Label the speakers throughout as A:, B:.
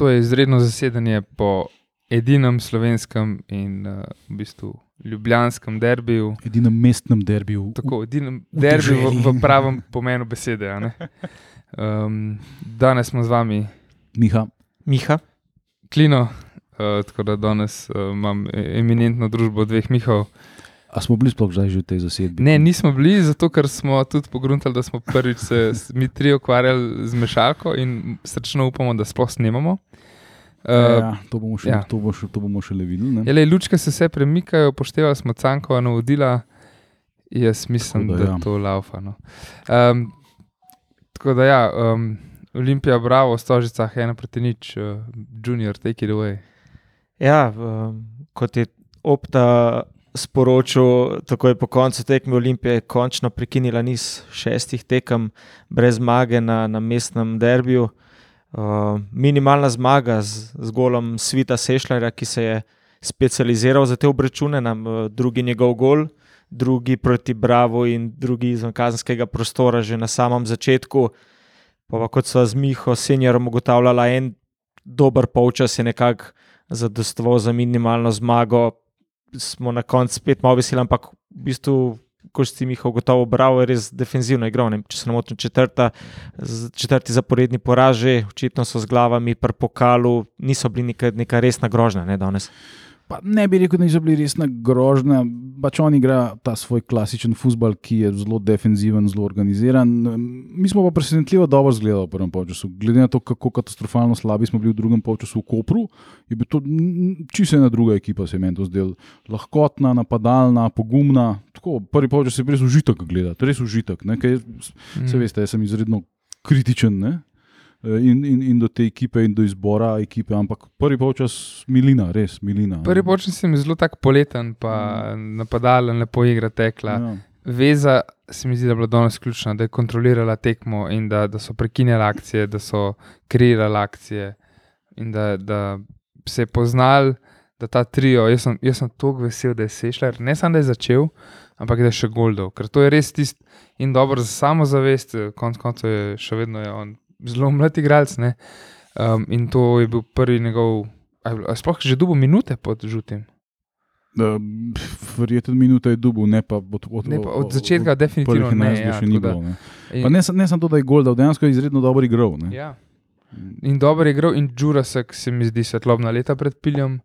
A: to je izredno zasedanje po edinem slovenskem in uh, v bistvu ljubljanskem derbiju.
B: Edinem mestnem derbiju.
A: Tako, edinem derbiju v, v pravem pomenu besede. Um, danes smo z vami,
B: Miha.
C: Miha.
A: Klino, uh, tako da danes uh, imam e- eminentno družbo dveh Mihov.
B: A smo bili sploh že v tej zasedbi?
A: Ne, nismo bili, zato ker smo tudi pogruntali, da smo prvič se mi tri ukvarjali z mešalko in srčno upamo, da sploh snemamo. Uh,
B: ja, to bomo še,
A: ja.
B: ja. to bo še, to bomo šele videli. ne.
A: Jele, lučke se vse premikajo, upoštevali smo cankova navodila, jaz mislim,
B: Tako
A: da,
B: da ja.
A: to laufa. No. Um, tako da ja, um, Olimpija, bravo, Stožicah, ena proti nič, uh, junior, take it away.
C: Ja, um, kot je Opta sporočil, takoj po koncu tekme Olimpije je končno prekinila niz šestih tekem brez zmage na, na mestnem derbiju. Uh, minimalna zmaga z, z golom Svita Sešljara, ki se je specializiral za te obračune, nam uh, drugi njegov gol, drugi proti Bravo in drugi izven kazenskega prostora že na samem začetku. Pa, pa kot sva z Miho seniorom ugotavljala, en dober polčas je nekako zadostoval za minimalno zmago. Smo na koncu spet malo veseli, ampak v bistvu, ko si jih ugotovil, bravo, je res defenzivno igral. Ne, Če se ne motim, četrta, četrti zaporedni poraz, že očitno so z glavami pri pokalu, niso bili neka, neka resna grožnja ne, danes.
B: Pa ne bi rekel, da niso bili resna grožnja. Pač on igra ta svoj klasičen futbol, ki je zelo defenziven, zelo organiziran. Mi smo pa presenetljivo dobro zgledali v prvem polčasu. Glede na to, kako katastrofalno slabi smo bili v drugem polčasu v Kopru, je bila to mm, čisto ena druga ekipa, se je meni to zdelo. Lahkotna, napadalna, pogumna. Tako, prvi polčas je res užitek gledati, res užitek. Ne, ker, Se veste, jaz sem izredno kritičen ne? Eh, in, in, in do te ekipe, in do izbora ekipe, ampak prvi polčas milina, res milina.
A: Prvi počem se mi zelo tako poleten, pa napadalen, lepo igra tekla.
B: Ja.
A: Veza se mi zdi, da je bila danes ključna, da je kontrolirala tekmo in da, da so prekinjali akcije, da so kreirali akcije in da, da se je poznal, da ta trio, jaz sem, jaz sem tako vesel, da je sešljal, ne samo da je začel, ampak da je še goldov, ker to je res tisto in dobro za samozavest, konec koncev je še vedno je on zelo mlad igralec. ne. Um, in to je bil prvi njegov, a je bilo- a sploh že dubo minute pod žutim.
B: Uh, Verjetno minuta je dubov, ne pa od, od,
A: Ne, pa od začetka definitivno
B: prvih
A: ne.
B: 11
A: Ja,
B: še ni
A: da-
B: bilo. Ne.
A: in-
B: ne, ne samo to, da je gol, da dejansko je izredno dobro igral. Ne.
A: Ja. In dobro je igral, in Jurasek se mi zdi svetlobna leta pred piljem. Uh,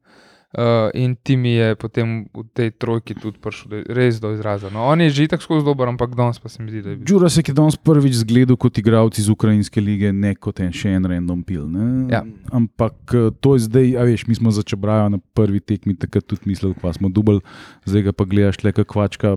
A: in Timi je potem v tej trojki tudi prišel do, res do izraza. No, on je že tako skozi dober, ampak danes pa se mi zdi, da je bil.
B: Džurasek je danes prvič zgledal kot igralec iz ukrajinske lige, ne kot en še en random pil. Ne?
A: Ja.
B: Ampak eh, to je zdaj, a veš, mi smo začebrali na prvi tekmi, takrat tudi mislili, da smo dubl, zdaj ga pa gledaš le kot kvačka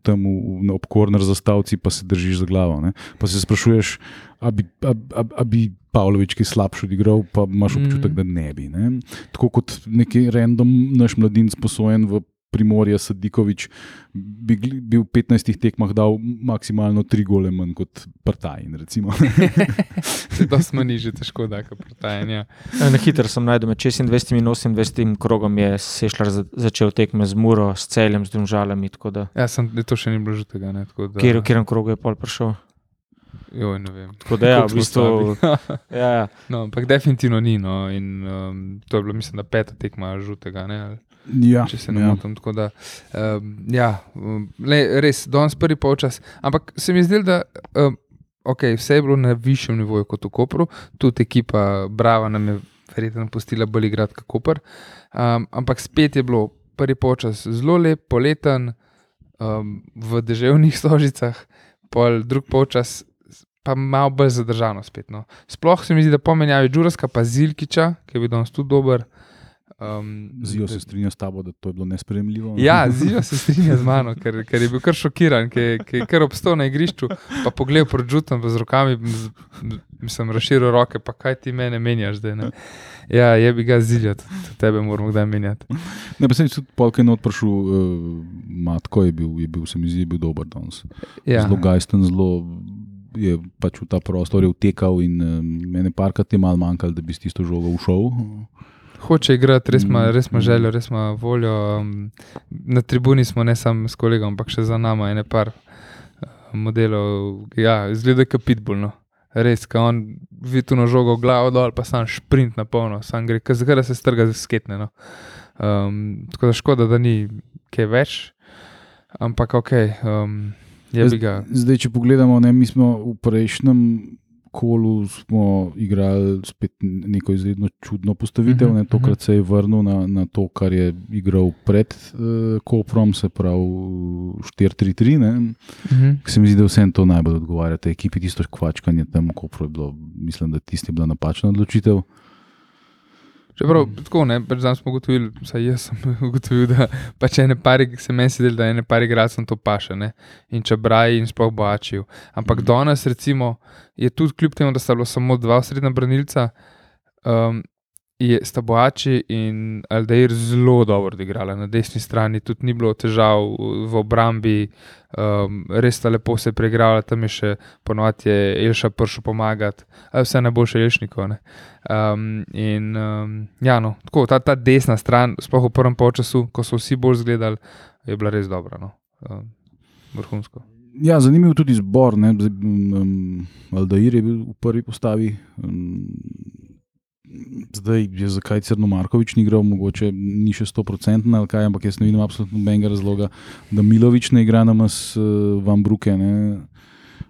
B: tam v- ob korner zastavci, pa se držiš za glavo. Ne? Pa se sprašuješ, a bi, a, a, a bi Pavlović kaj slabše odigral, pa imaš občutek,
A: Mhm.
B: da ne bi. Ne? Tako kot neki random naš mladinec posojen v Primorje, Sadikovič, bi bil v 15 tekmah dal maksimalno tri gole manj kot Partajn. recimo.
A: To smo niže, težko da, kot protajanje.
C: Ja, Na hitro sem najdel med 26 in 28 krogom je Sešljar za- začel tekme z Muro, s celjem, z Dunžalami. tako da-
A: Ja, sem, to še ni bilo žutega. Ne, tako da,
C: Kjer, v katerem krogu je pol prišel?
A: Joj, ne vem.
C: Tako da ja, v bistvu. Ja, ja.
A: no, ampak definitivno ni. No, in, um, to je bilo, mislim, da peta tekma žutega. Ne, ali-
B: ja,
A: če se ne
B: ja.
A: motim. tako Da, um, ja, um, le, res, danes prvi polčas. Ampak se mi zdi, da um, okay, vse je bilo na višjem nivoju kot v Kopru, tudi ekipa Brava nam je verjetno pustila bolj igrati kot Koper. Um, ampak spet je bilo prvi polčas zelo lep, poleten, um, v deževnih stožicah, pol drug polčas. Pa malo bolj zadržano spet. No. Sploh se mi zdi, da pomenjajo Džuraska, pa Zilkiča, ki je bil danes tudi dober. Um,
B: Zijo se strinja s tabo, da to je bilo nespremljivo. ne?
A: Ja, Zijo se strinja z mano, ker, ker je bil kar šokiran, ker ker je kar obstal na igrišču, pa pogledal pred žutom, z rokami, mislim, razširil roke, pa kaj ti mene menjaš zdaj. Ne? Ja, je bi ga tudi tebe moramo kdaj menjati.
B: Ne, pa sem tudi polk eno odprašal, uh, matko je bil, je bil, se mi zdi, bil dober danes.
A: Ja.
B: Zelo gajsten, zelo je pač v ta prostor je vtekal in uh, mene parkrat je malo manjkalo, da bi s tisto žogo ušel.
A: Hoče igrati, res ima,
B: Mm,
A: res ima željo, res ima voljo. Na tribuni smo ne samo s kolegom, ampak še za nami je nekaj modelov. Ja, izgleda kot pitbull. No. res, ka on vidi tu na žogo, glavo dol, pa sam šprint na polno, sam gre, ker zdaj se strga za sketne. No. Um, tako da škoda, da ni kaj več, ampak ok, um, je.
B: Zdaj, če pogledamo, ne, mi smo v prejšnjem kolu igrali spet neko izredno čudno postavitev.
A: Mhm,
B: Ne, tokrat se je vrnil na, na to, kar je igral pred uh, Koprom, se pravi 4-3-3. ne.
A: Mhm.
B: Ker Se mi zdi, da vsem to najbolj odgovarja, tej ekipi, tisto kvačkanje tam, ko je bilo, mislim, da tisti je bila napačna odločitev.
A: Čeprav tako ne, pač zdaj smo ugotovili, vsaj jaz sem ugotovil, da pač ene pari, se meni zdi, da ene pari igralcem to paše. Ne? In če braji in sploh boačijo. Ampak
B: Mhm.
A: danes, recimo, je tudi kljub temu, da sta bila samo dva srednja branilca, um, je, sta boači in Aldeir zelo dobro odigrala na desni strani, tudi ni bilo težav v obrambi, um, res sta lepo se preigrala, tam je še ponovadi je Elša prišel pomagati, vse najboljše Elšnikov. ne. Um, in um, ja, no, tako, ta, ta desna stran, sploh v prvem polčasu, ko so vsi bolj zgledali, je bila res dobra. No. Um, vrhunsko.
B: Ja, zanimiv tudi zbor. ne, Aldair je bil v prvi postavi. Um, zdaj je zakaj Crno Markovič ni igral, mogoče ni še 100% ali kaj, ampak jaz ne vidim absolutno nobenega razloga, da Milovič ne igra na nas uh, Van Bruke. Ne.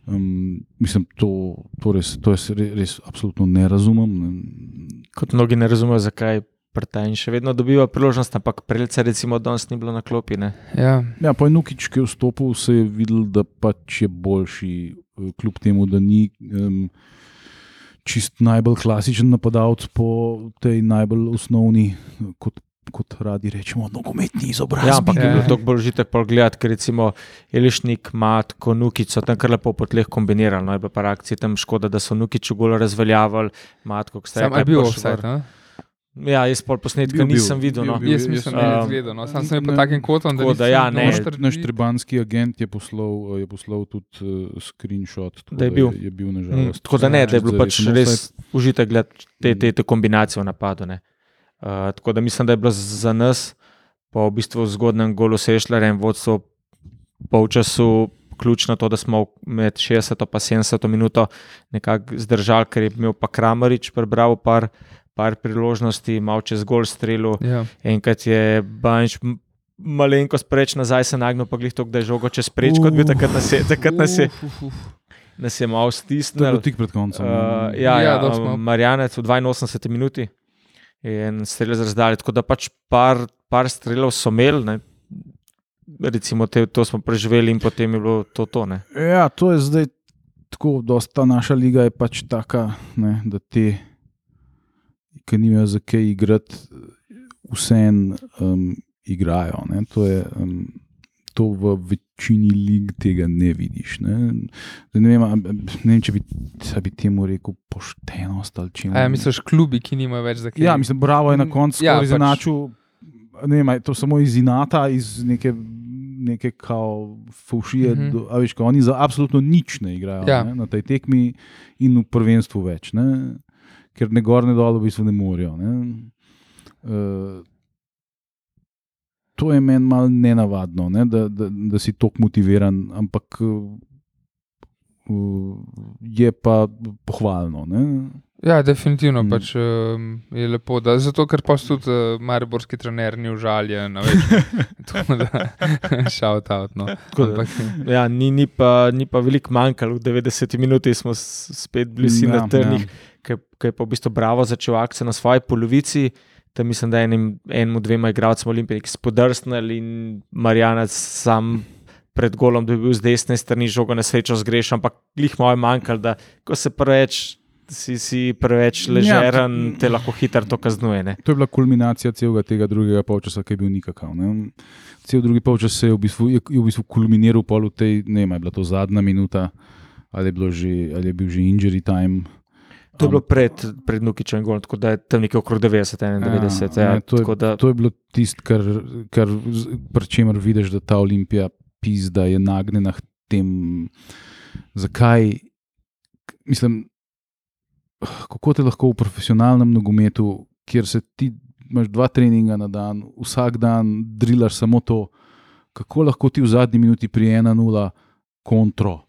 B: Um, mislim, to, to, res, to jaz res, res absolutno ne razumem. Ne.
C: Kot mnogi ne razumejo, zakaj Prtajn še vedno dobiva priložnost, ampak Prelca recimo danes ni bilo na klopi. Ne?
A: Ja,
B: Ja, pa je Nukič, ki je vstopil, se je videl, da pač je boljši, eh, kljub temu, da ni um, čist najbolj klasičen napadalec po tej najbolj osnovni, kot, kot radi rečemo, nogometni izobrazbi.
C: Ja, ampak je
A: Ja.
C: bilo to bolj žitek pogledati, ker recimo Elišnik, Matko, Nukic so tam kar lepo po tleh kombinirali. No, je pa reakcija tam škoda, da so Nukiču gol razveljavili, Matko, ki ste
A: sam je bil offside.
C: Ja, jaz pol posnetka
B: Bil,
C: nisem videl.
B: bil,
C: No.
B: bil.
A: Jaz mislim, da je
C: um,
A: zgledal. No. Sam sem bil takim kotom, da,
C: tako da ja, ne.
A: nisem
B: Naš
A: trditi.
B: trebanski agent je poslal, je poslal tudi uh, screenshot,
C: Da je bil.
B: je, je bil
C: Mm,
B: nažalost.
C: Tako da ne, da je bilo pač
B: samo
C: res
B: offside.
C: užitek gledati te, te, te kombinacije v napadu. ne. Uh, tako da mislim, da je bilo za nas, pa v bistvu v zgodnem golu Sešlera in vodstvo polčasu, ključno to, da smo med 60 in 70 minuto nekako zdržali, ker je imel pa Kramarič prebral par, par priložnosti, malo čez gol strelil.
A: Ja.
C: Enkrat je Banč malenko spreč nazaj se nagnil, pa glih to, da je žogo čez preč, kot bi takrat nas je, takrat nas je,
A: Uf, uf, uf.
C: nas je malo stisnil.
B: tik pred koncem.
C: Uh, ja,
A: Ja,
C: ja,
A: malo.
C: Marjanec v 82 minuti in strelj z razdalje. Tako da pač par, par strelov so imeli, ne. recimo te, to smo preživeli in potem je bilo to. to ne.
B: Ja, to je zdaj tako, da ta naša liga je pač taka, ne, da te, ki nimajo za kaj igrati, vseeno um, igrajo. Ne. To, je, um, to v večini lig tega ne vidiš. Ne, Zdaj ne, vem, a- ne vem, če bi, bi temu rekel poštenost ali če
A: A ja, misliš, klubi, ki nimajo več za kaj?
B: Ja, mislim, bravo je na koncu
A: Ja, pač-
B: izenačil. Ne vem, to samo iz inata, iz neke, neke kao fušije. Mm -hmm. a veš, kao, oni za absolutno nič ne igrajo
A: ja.
B: ne, na tej tekmi in v prvenstvu več, ne, ker ne gor, ne dol, v bistvu ne morejo. Ne. Uh, to je meni malo nenavadno, ne, da, da, da si tako motiviran, ampak uh, je pa pohvalno. Ne.
A: Ja, definitivno
B: Mm.
A: pač, um, je lepo. Da, zato, ker pa tudi uh, mariborski trener ni užaljen. shout out. No. Ampak,
C: Ja, ni, ni, pa, ni pa veliko manjkalo, v 90 minuti smo spet bili vsi ja, na trnih, ja. Ki je pa v bistvu bravo začel akcijo na svoji polovici. Tam mislim, da je enim, enemu, dvema igralcem Olimpije spodrsnil in Marjanac sam pred golom dobil z desne strani žogo na srečo zgrešil, ampak glih malo je manjkalo, da ko se preveč. Si, si preveč ležeren, ja, te lahko hitro to kaznuje. Ne?
B: To je bila kulminacija celega tega drugega polčasa, ki je bil nikakav. Ne. Cel drugi polčas je v bistvu, je, je v bistvu kulminiral pol v tej, ne vem, je bila to zadnja minuta, ali je, bilo že, ali je bil že injury time.
C: To je bilo pred, pred Nukičem, golom, tako da je tam nekje okrog 90, 91. Ja,
B: ne, to, je,
C: da,
B: to je bilo tisto, kar, kar pri čemer vidiš, da ta olimpija pizda je nagnjena k tem, zakaj. Mislim, kako te lahko v profesionalnem nogometu, kjer se ti imaš dva treninga na dan, vsak dan drilaš samo to, kako lahko ti v zadnji minuti pri 1-0 kontro.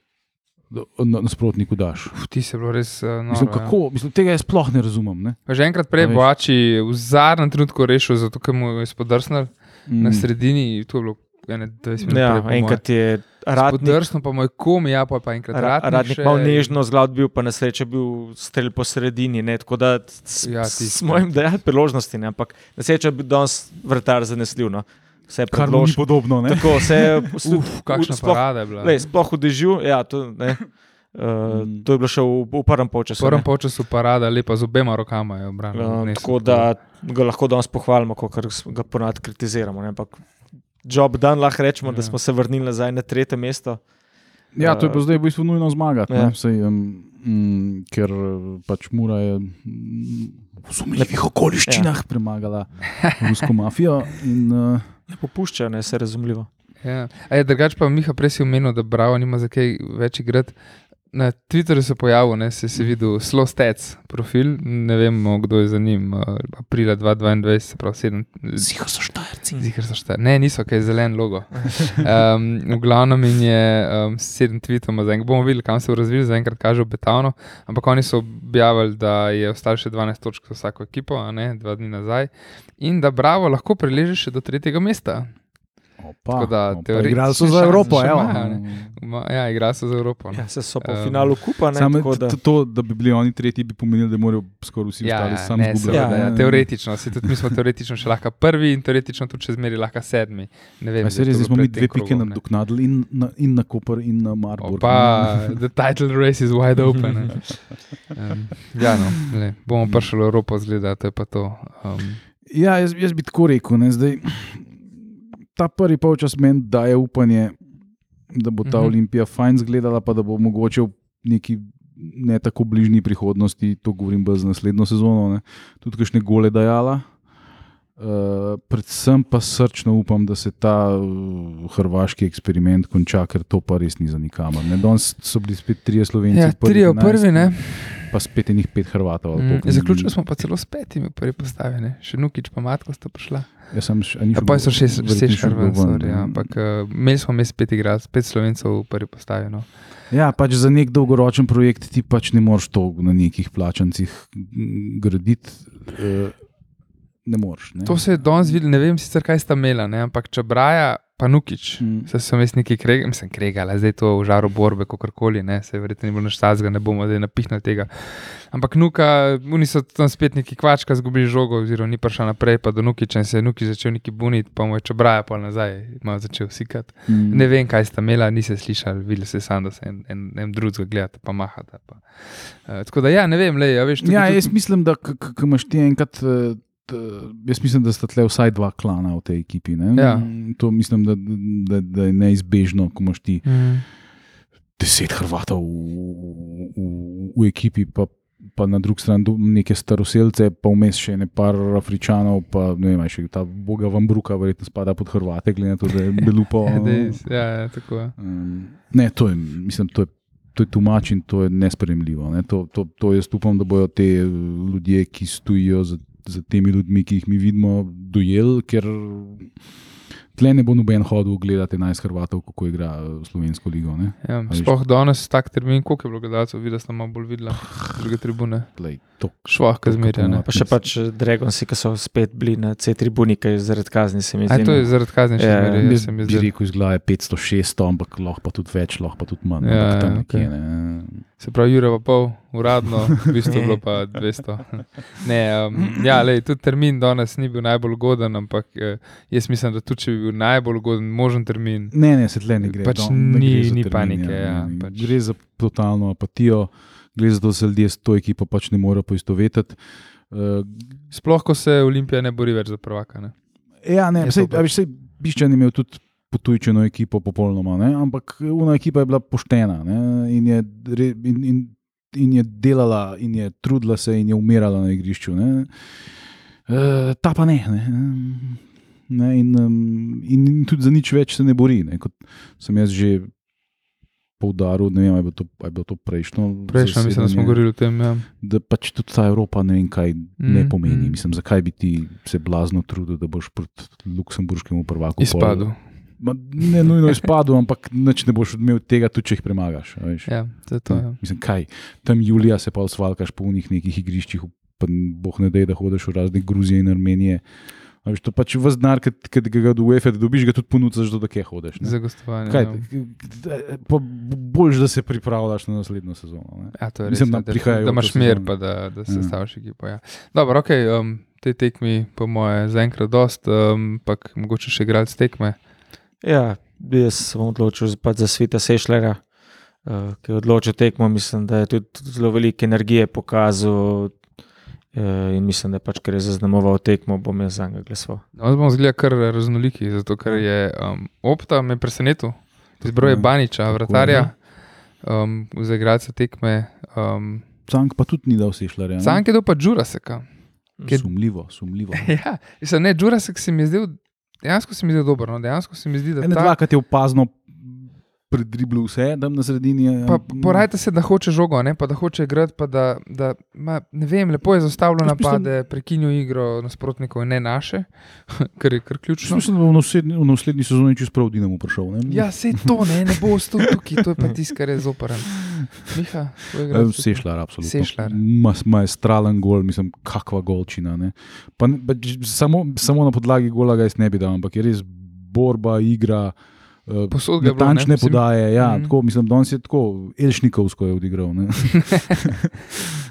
B: Na- nasprotniku daš.
A: Uf, ti se bilo res uh, noro.
B: Mislim,
A: ja.
B: kako, mislim, tega jaz sploh ne razumem. Ne?
A: Že enkrat prej
B: A veš.
A: Boači v zadnjem trenutku rešil, zato ker mu je spodrsnil mm. na sredini. To je bilo ene 20 minut.
C: Ja,
A: prej,
C: enkrat je radnik,
A: Spodrsnil pa moj komi, ja, pa, pa enkrat
C: ra,
A: radnik.
C: radnik
A: še-
C: malo nežno zglad bil, pa na srečo je bil strelj po sredini. Ne, tako da s-
A: Ja,
C: s-
A: tisto.
C: smo jim dali priložnosti, ne, ampak na srečo je bil danes vrtar zanesljiv. No. Vse
B: ni
C: predlož.
B: podobno. Ne?
C: Tako, vse,
A: Uf, kakšna
C: sploh,
A: parada je bila.
C: lej, sploh v dežju, ja, to, ne, uh, to je bilo še v, v prvem
A: V
C: polčasu.
A: prvem
C: ne.
A: polčasu parada, lepa z obema rokama je obranil.
C: Um,
A: Ne,
C: tako da ga lahko danes pohvalimo, kot ga ponad kritiziramo. Ne? Ampak job dan lahko rečemo, ja. da
A: Ja.
C: smo se vrnili nazaj na tretje mesto.
B: Ja, to je pa zdaj v bistvu nujno zmagati.
C: Ja.
B: Ja. Sej, um, mm, ker eh, pač Mura je mm, v sumljivih okoliščinah ja. premagala rusko mafijo. In, uh,
C: Ne popuščajo, ne, vse razumljivo.
A: Ja. A je drugač pa Miha prej si omenil, da Bravo nima za kaj več igrati. Na Twitterju se je pojavil, ne, se je videl Slow Stats profil, ne vemo, kdo je za njim, uh, aprila 2022, se pravi 7.
B: Ziho so štajerci.
A: Zihar so šta. Ne, niso, kaj je zelen logo. Um, v glavnem in je um, sedem tweetoma, zdaj bomo videli, kam se bo razvil, zaenkrat kaže obetavno. Ampak oni so objavili, da je ostalo še 12 točk za vsako ekipo, a ne dva dni nazaj. In da Bravo lahko preleže še do tretjega mesta.
B: Opa,
A: da teoretično
B: Igrali so za Evropo.
A: ne. Ma, ja, igra se za Evropo. No.
C: Ja, se so po
A: Um,
C: finalu kupa. Ne,
B: Samo
C: tako da,
B: to, da bi bili oni tretji, bi pomenilo, da morajo skoraj vsi
A: Ja,
B: ostali
A: ja,
B: sami
A: ne,
B: zgubljati.
A: seveda, ja,
B: ne.
A: teoretično, si tudi mi smo teoretično še lahko prvi in teoretično tudi še zmeri lahko sedmi. Ne vem,
B: Ja, se res, smo mi dve pike
A: ne.
B: nadoknadili in na, in na Koper, in na Marburg.
A: Opa, the title race is wide open. ne. Um, ja, no, le, bomo prišli v Evropo, zgleda, to je pa to. Um,
B: Ja, jaz, jaz bi tako rekel. Ne, zdaj, ta prvi polčas meni daje upanje, da bo ta
A: Mhm.
B: Olimpija fajn izgledala, pa da bo mogoče v neki ne tako bližnji prihodnosti, to govorim za naslednjo sezono, ne, tudi kakšne gole dajala. Uh, predvsem pa srčno upam, da se ta uh, hrvaški eksperiment konča, ker to pa res ni za nikamor. ne. Danes so bili spet trije slovenci.
A: ja,
B: v prvih
A: tri je v
B: 11,
A: prvi, ne?
B: Pa spet enih pet Hrvatov.
A: Mm,
B: ne.
A: zaključili smo pa celo s petimi prvi postavi, ne? še Nukič pa Matko sta prišla.
B: Jaz sem še,
A: Ja,
B: šel
A: pa so šest, šest Hrvatov, ja, ampak uh, imeli smo mes pet igralcev, pet slovencev prvi postavi. No.
B: Ja, pač za nek dolgoročen projekt ti pač ne moreš to na nekih plačancih graditi. eh, Ne moreš. Ne.
A: To se je danes videlo, ne vem sicer kaj sta imela, ne? ampak če Braja, pa Nukič.
B: Mm.
A: Se so jaz neki kregali, mislim, kregali, zdaj to v žaru borbe, kako koli, ne, se verjetno ni bilo nič tazga, ne bomo zdaj napihnili tega. Ampak Nuka, oni so tam spet neki kvačka, zgubili žogo, oziroma ni prišel naprej, pa do Nukiča in se je Nuki začel neki buniti, pa mu je čebraja pa nazaj, malo začel sikati.
B: Mm.
A: Ne vem, kaj sta imela, niste slišali, videli ste samo, da se en, en, en drugega gledate, pa mahata. Pa. Uh, tako da ja, ne vem, le, ja, veš, tukaj
B: Ja, jaz mislim, da imaš ti enkrat. t- Jaz mislim, da sta tle vsaj dva klana v tej ekipi. ne.
A: Ja.
B: To mislim, da, da, da je neizbežno, ko imaš ti
A: Mm.
B: deset Hrvatov v, v, v ekipi, pa, pa na drugi strani neke staroseljce, pa vmes še ne par Afričanov, pa ne vem, še ta boga Vambruka, verjetno spada pod Hrvate, glede na to, da je belupo.
A: Ja, ja, tako je.
B: Um, ne, to je, mislim, to je. To je tumač in to je nespremljivo. Ne? To, to, to jaz upam, da bodo te eh, ljudje, ki stojijo za, za temi ljudmi, ki jih mi vidimo, dojeli, ker tle ne bo noben hodil gledati 11 Hrvatov, kako igra eh, slovensko ligo. Ne?
A: Ja,
B: veš?
A: sploh danes tak termin, koliko je bilo gledalcev, videl sem malo bolj videla, druge tribune.
B: Lej, to,
A: Švah,
B: To,
A: zmerja.
C: pa še pač Dragonsi, ki so spet bili na C-tribuni, ki je zaradi kazni se mi
A: A
C: zdi.
A: to je zaradi kazni še
C: Ja,
A: zmeraj.
B: Jaz
A: jaz se mi
B: bi
A: zdi.
B: rekel, iz glave 500-600, ampak lahko pa tudi več, lahko pa tudi manj.
A: Ja,
B: ampak tam
A: ja,
B: nekje,
A: okej.
B: ne.
A: Se pravi, Jure pa pol, uradno, v bistvu bilo pa 200. Ne, um, ja, lej, tudi termin danes ni bil najbolj ugoden, ampak eh, jaz mislim, da tudi če bi bil najbolj ugoden, možen termin.
B: Ne, ne, se tle ne gre.
A: Pač
B: no, ne
A: ni-
B: gre
A: ni
B: termin,
A: panike,
B: ja,
A: ja,
B: ne,
A: pač.
B: Gre za totalno apatijo, gre za to, da se ljudje s to ekipo pač ne morejo poistovetiti. Uh,
A: Sploh, ko se Olimpija ne bori več za prvaka. Ne?
B: ja, ne, sej, a veš, sej, Biščan je imel tudi potujčeno ekipo, popolnoma, ne, ampak ena ekipa je bila poštena ne, in, je, in, in, in je delala, in je trudila se, in je umirala na igrišču. Ne. Uh, ta pa ne. ne. Ne, in, in, in tudi za nič več se ne bori. Ne, kot sem jaz že poudaril, ne vem, ali je bilo to, je bilo to prejšnjo.
A: Prejšnjo, mislim, da smo govorili o tem. Ja.
B: Da pač tudi ta Evropa ne vem, kaj ne
A: Mm,
B: pomeni.
A: mm.
B: Mislim, zakaj bi ti se blazno trudil, da boš proti luksemburškemu prvaku pol-
A: Izpadel.
B: Ma, ne nujno izpadel, ampak nič ne boš imel tega, tudi če jih premagaš.
A: Ja, to je to. Ja.
B: Mislim, kaj, tam Julija se pa osvalkaš po unih nekih igriščih, pa boh ne dej, da hodiš v razne Gruzije in Armenije. A Veš, to pač vse denar, ki ga do UEFA dobiš, ga tudi ponudiš, da kje hodiš. ne.
A: Za gostovanje.
B: Kaj,
A: ja.
B: boljš, da se pripravljaš na naslednjo sezono. Ne?
A: Ja, to je
B: Mislim,
A: res,
B: na
A: ja, da, da imaš
B: sezono.
A: pa da, da se
B: Ja.
A: staviš ekipo. Ja. Dobro, ok, um, te tekmi, po moje, zaenkrat dost, um, pa mogoče še igralci tekme.
C: Ja, jaz sem odločil za, pač za Sveta Sešlera, uh, ki je odločil tekmo. Mislim, da je tudi zelo veliko energije pokazal uh, in mislim, da pač, ker je zaznamoval tekmo, bom jaz za njega glasoval.
A: No, zdaj bomo zgleda kar raznoliki, zato ker je um, Opta me presenetil. Izbral je
B: Ja,
A: Baniča,
B: tako,
A: vratarja, um, za igralce tekme. Um,
B: Cank pa tudi ni dal sešljarja.
A: Sanke do pa Juraseka. Ke-
B: Sumljivo, sumljivo.
A: Ja, mislim, ne, Jurasek se mi je zdel, dejansko se mi je zdel dober. No, dejansko se mi zdi, da
B: Ene
A: ta,
B: dvakrat je opazno predribljal vse, tam na sredini. je-
A: Pa porajte se, da hoče žogo, ne? pa da hoče igrati, pa da, da ma, ne vem, lepo je zaustavljal
B: Jaz mislim-
A: napade, prekinil igro nasprotnikov, in ne naše, kar je kar ključno.
B: Mislim, da bo v naslednji, v naslednji sezoni čez prav Dinamo prišel. Ne?
A: Ja, se to ne, ne bo ostal tukaj, to je pa tisto, kar je zoprn. Miha, tvoj
B: Eh,
A: igralec tekme?
B: Sešljar, absolutno.
A: Sešljar.
B: Mas, maestralen gol, mislim, kakva golčina. ne. Pa, ne- pa, samo, samo na podlagi gola ga jaz ne bi dal, ampak je res borba, igra. eh,
A: Posod ga je bilo, ne, mislim-
B: podaje, ja, mm. tako, mislim, danes je tako, Elšnikovsko je odigral. ne.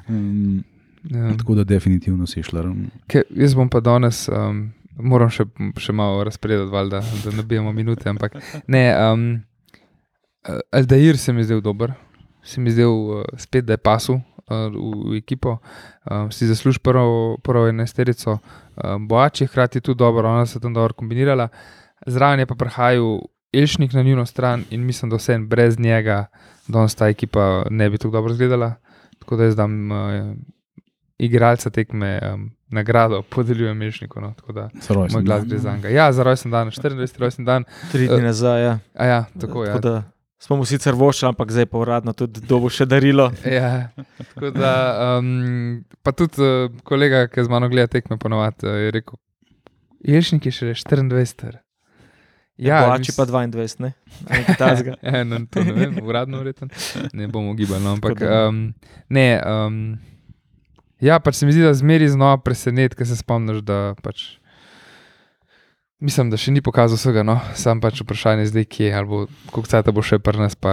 B: Mm,
A: Ja.
B: tako da definitivno sešljar.
A: Ke, jaz bom pa danes, um, moram še, še malo razpredati, valjda, da ne bijemo minute. Ampak ne, um, Aldair se mi zdel dober, se mi zdel uh, spet, da je pasu uh, v, v ekipo, um, si zasluži prvo, prvo enesterico. Um, Boač je hkrati tudi dobro, ona se tam dobro kombinirala. Zraven je pa prihajal Elšnik na njuno stran in mislim, da vse brez njega danes ta ekipa ne bi tako dobro izgledala. Tako da jaz dam uh, igralca tekme um, nagrado, podeljujem Elšniku. No, tako da moj glas gre za njega. Ja, za rojsten dan, 24. rojsten dan.
C: Tri dni nazaj. Ja.
A: A ja, tako je.
C: Da smo mu sicer voščili, ampak zdaj pa uradno tudi dobo še darilo.
A: Ja, tako da, um, pa tudi uh, kolega, ki z mano gleda tekme, ponovadi uh, je rekel: Jelšnik je še 24.
C: Ja, Plači
A: mis-
C: pa 22, ne?
A: Ja, no, to ne vem, uradno verjetno. Ne bomo gibali, no, ampak um, ne. Um, ja, pač se mi zdi, da zmeri znova preseneti, ker se spomniš, da pač. Mislim, da še ni pokazal vsega, no, sam pač vprašanje je zdaj, kje ali bo, koliko cajt bo še pri nas. Pa,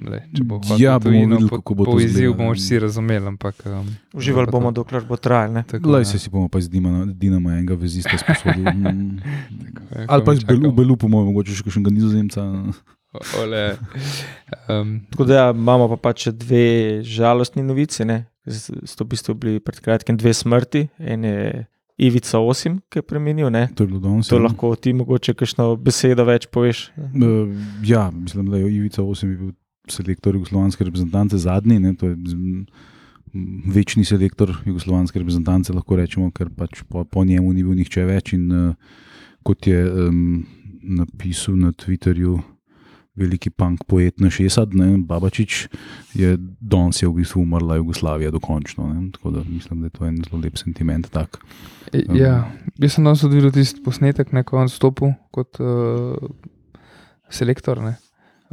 A: le, če bo
B: Ja,
A: tujino,
B: videli,
A: po-
B: kako bo to
A: po izziv, bomo vsi razumeli. Ampak, um,
C: Uživali bomo,
A: to.
C: dokler bo trajal. ne.
A: Tako,
B: Lej
A: ja.
B: se si bomo pa z Dinamo, Dinamo enega vezista sposobili. Mm.
A: Ja,
B: Ali pa
A: komaj
B: z Belu. Belu, po mojem, mogoče še kakšnega nizozemca.
A: Ole, um,
C: Tako da ja, imamo pa pač dve žalostni novici. ne. Z- Sto v bistvu bili pred kratkim dve smrti. En je Ivica Osim, ki je preminil. Ne?
B: To je bilo danes.
C: To
B: ja.
C: lahko ti mogoče kakšno besedo več poveš.
B: Uh, ja, mislim, da je Ivica 8 bil selektor jugoslovanske reprezentance zadnji. Ne, to je večni selektor jugoslovanske reprezentance, lahko rečemo, ker pač po, po njemu ni bil nihče več. In uh, kot je um, napisal na Twitterju. Veliki punk poet na Šesad, ne, Babačič, je danes je v bistvu umrla Jugoslavija dokončno. Ne, tako da mislim, da je to en zelo lep sentiment. Tak.
A: e, ja, jaz sem danes tudi videl tisti posnetek, na koncu stopu kot uh, selektor. Ne.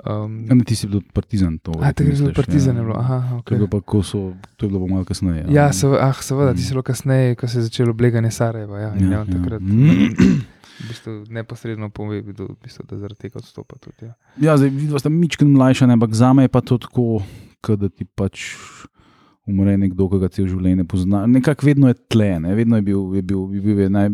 A: Um,
B: Ja, ne, ti si bil partizan. To,
A: a, tako je bilo
B: misliš,
A: partizan,
B: ja.
A: je bilo. Aha,
B: To je
A: okay.
B: bilo pa, ko so, to je bilo malo kasneje.
A: Ja, sev, ah, seveda, ti
B: Mm.
A: si bilo kasneje, ko se je začelo obleganje Sarajeva. Ja,
B: Ja,
A: ja,
B: ja.
A: takrat
B: Mm.
A: V bistvu, neposredno pove, v bistvu, da zaradi tega odstopa. Tudi, ja.
B: Ja, zdaj vidva sta mičken mlajša, ne, ampak za me je pa to tako, da ti pač umre nekdo, ki ga cel življenje pozna. Nekako vedno je tle, ne? vedno je bil, je bil, bil, je naj,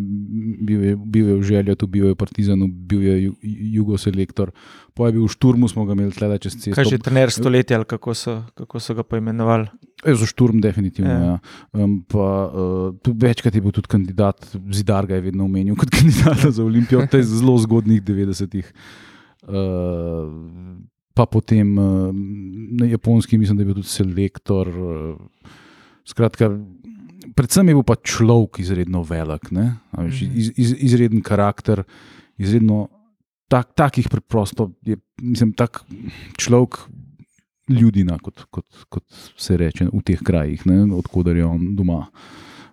B: bil, je, bil je v željo, tu bil je v Partizanu, bil je ju, jugoselektor, pa je bil v Šturmu, smo ga imeli tle čez cesto.
C: Kaj že trener stoletja ali kako so, kako so ga poimenovali.
B: Je za šturm, definitivno.
C: Ja.
B: Ja. Um, pa, uh, večkrat je bil tudi kandidat, Zidar ga je vedno omenil kot kandidata za Olimpijo, v tej zelo zgodnih 90-ih. Uh, pa potem uh, na japonski, mislim, da je bil tudi selektor. Uh, skratka, predvsem je bil pa človek izredno velik, ne? Veš,
A: Mhm.
B: iz, iz, izreden karakter, izredno tak, takih preprosto, je, mislim, tak človek ljudina, kot, kot, kot se reče v teh krajih, odkuder je on doma.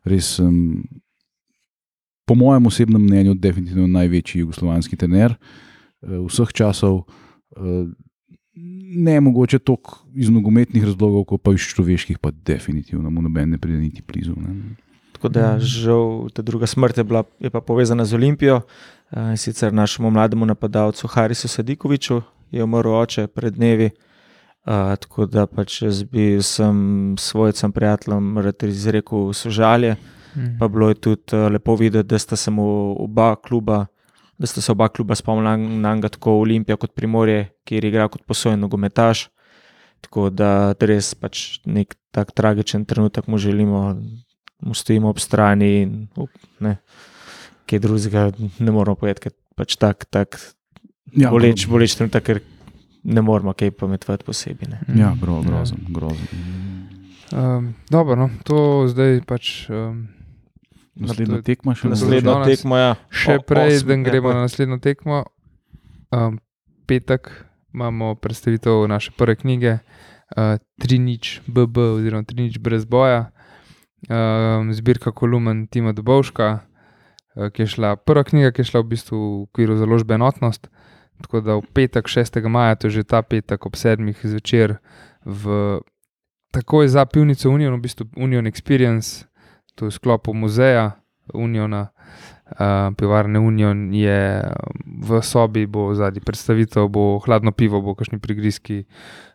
B: Res, um, po mojem osebnem mnenju, definitivno največji jugoslovanski trener. eh, vseh časov. Eh, Ne mogoče toliko iz nogometnih razlogov, kot pa iz človeških, pa definitivno mu noben ne pride niti blizu. Ne.
C: Tako da, žal, ta druga smrt je, bila, je pa povezana z Olimpijo. Eh, In sicer našemu mlademu napadalcu Harisu Sadikoviču je umrl oče pred dnevi. Uh, tako da pač jaz bi vsem svojcem, prijateljem, izrekel sožalje.
A: Mhm.
C: Pa bilo je tudi uh, lepo videti, da sta se mu oba kluba, da sta se oba kluba spomnila na njega, tako Olimpija kot Primorje, kjer igra kot posojen nogometaš. Tako da res pač nek tak tragičen trenutek mu želimo, mu stojimo ob strani in up, ne, kaj drugega ne moramo povedati, ker pač tak, tak
B: Ja,
C: boleč, boleč trenutek, ker ne moramo kaj pametovati posebej. Ne.
B: Ja, gro, grozen. grozen.
A: Um, dobro, no, to zdaj pač. Um, Je-
B: tekma še
A: naslednja. danes
C: tekmo, ja.
A: Še
C: O-
A: prej, da gremo na naslednjo tekmo. Um, petek imamo predstavitev naše prve knjige, uh, Tri nič BB, oziroma Tri nič brez boja, um, zbirka kolumn Tima Dobovška, uh, ki je šla, prva knjiga, ki je šla v bistvu v okviru založbe Enotnost. Tako da v petek, 6. maja, to je že ta petek ob 7. zvečer, v, takoj za pivnico Union, v bistvu Union Experience, to je v sklopu muzeja Uniona. Uh, pivarne Union je v sobi, bo zadnji predstavitev, bo hladno pivo, bo kakšni prigrizki,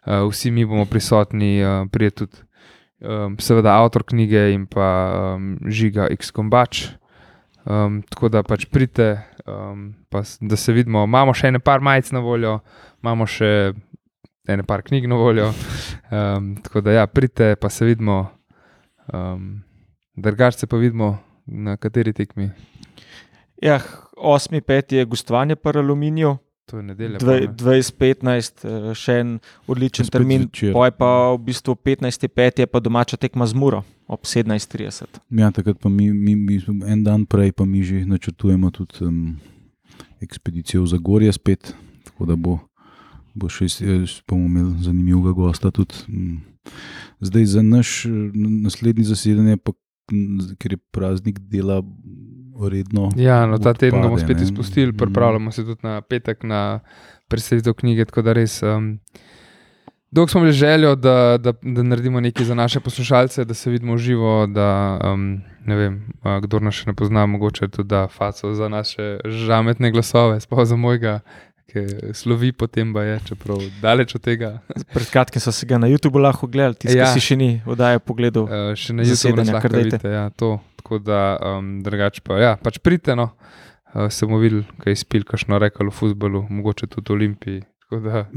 A: uh, vsi mi bomo prisotni, uh, prije tudi um, seveda avtor knjige in pa um, žiga X Kombač. Um, tako da pač pridite, um, pa, da se vidimo. Imamo še ene par majic na voljo, imamo še ene par knjig na voljo. Um, tako da ja, pridite, pa se vidimo. Um, Drugače pa vidimo na kateri tekmi.
C: Ja, 8.5 je gostovanje pri Aluminiju,
A: To je nedelja.
C: Dve-
A: pol, ne?
C: 2015, eh, še en odličen
B: Spet
C: termin. Poj pa v bistvu 15.5 je pa domača tekma z Muro ob 17.30.
B: Ja, takrat pa mi, mi, mi en dan prej, pa mi že načrtujemo tudi um, ekspedicijo v Zagorje spet, tako da bo, bo še bomo imeli zanimivega gosta. Tudi. Zdaj za naš eh, naslednji zasedanje, pa, ker je praznik dela redno.
A: Ja, no, ta teden ga bomo
B: odpade,
A: spet
B: ne.
A: izpustili,
B: Mm.
A: pripravljamo se tudi na petek na predstavitev knjige. Tako da res. Um, Dolgo smo imeli željo, da, da, da naredimo nekaj za naše poslušalce, da se vidimo živo. Da, um, ne vem, kdo nas še ne pozna, mogoče tudi da faco za naše žametne glasove, sploh za mojega, ki slovi potem, pa je, čeprav daleč od tega.
C: Pred kratkim so se ga na YouTubu lahko gledali, tisti,
A: Ja.
C: ki si še ni oddaje pogledal.
A: Uh, še na YouTubu nas lahko vidite. Ja, to. Tako da um, drugače pa, ja, pač pridite. No. Uh, sem videl, kaj je spil, kakšno rekalo v futbolu, mogoče tudi v Olimpiji.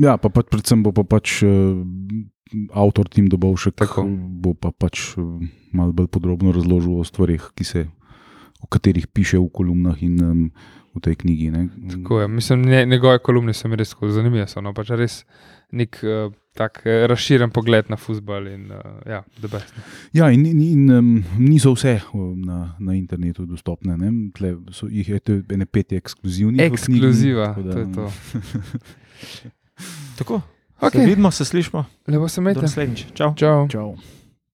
B: Ja, pa, pa predvsem bo pa pač uh, avtor Tim Dobovšek,
A: Tako.
B: bo pa pač uh, malo bolj podrobno razložil o stvarih, ki se, o katerih piše v kolumnah in um, v tej knjigi. Ne.
A: tako je. Mislim, ne, njegove kolumne so mi res tako zanimive. So, no, pač res nek uh, tak uh, razširjen pogled na futbol in uh, ja, the best. no.
B: Ja, in, in, in um, niso vse na, na internetu dostopne. ne. Tle so jih je to ene pet ekskluzivnih. v knjigi,
A: Ekskluziva,
B: tako da,
A: to je to.
C: Tako,
A: Okay.
C: se vidimo, se slišimo.
A: Lepo se
C: Do
A: imejte.
C: naslednjič. Čau.
A: Čau.
B: Čau.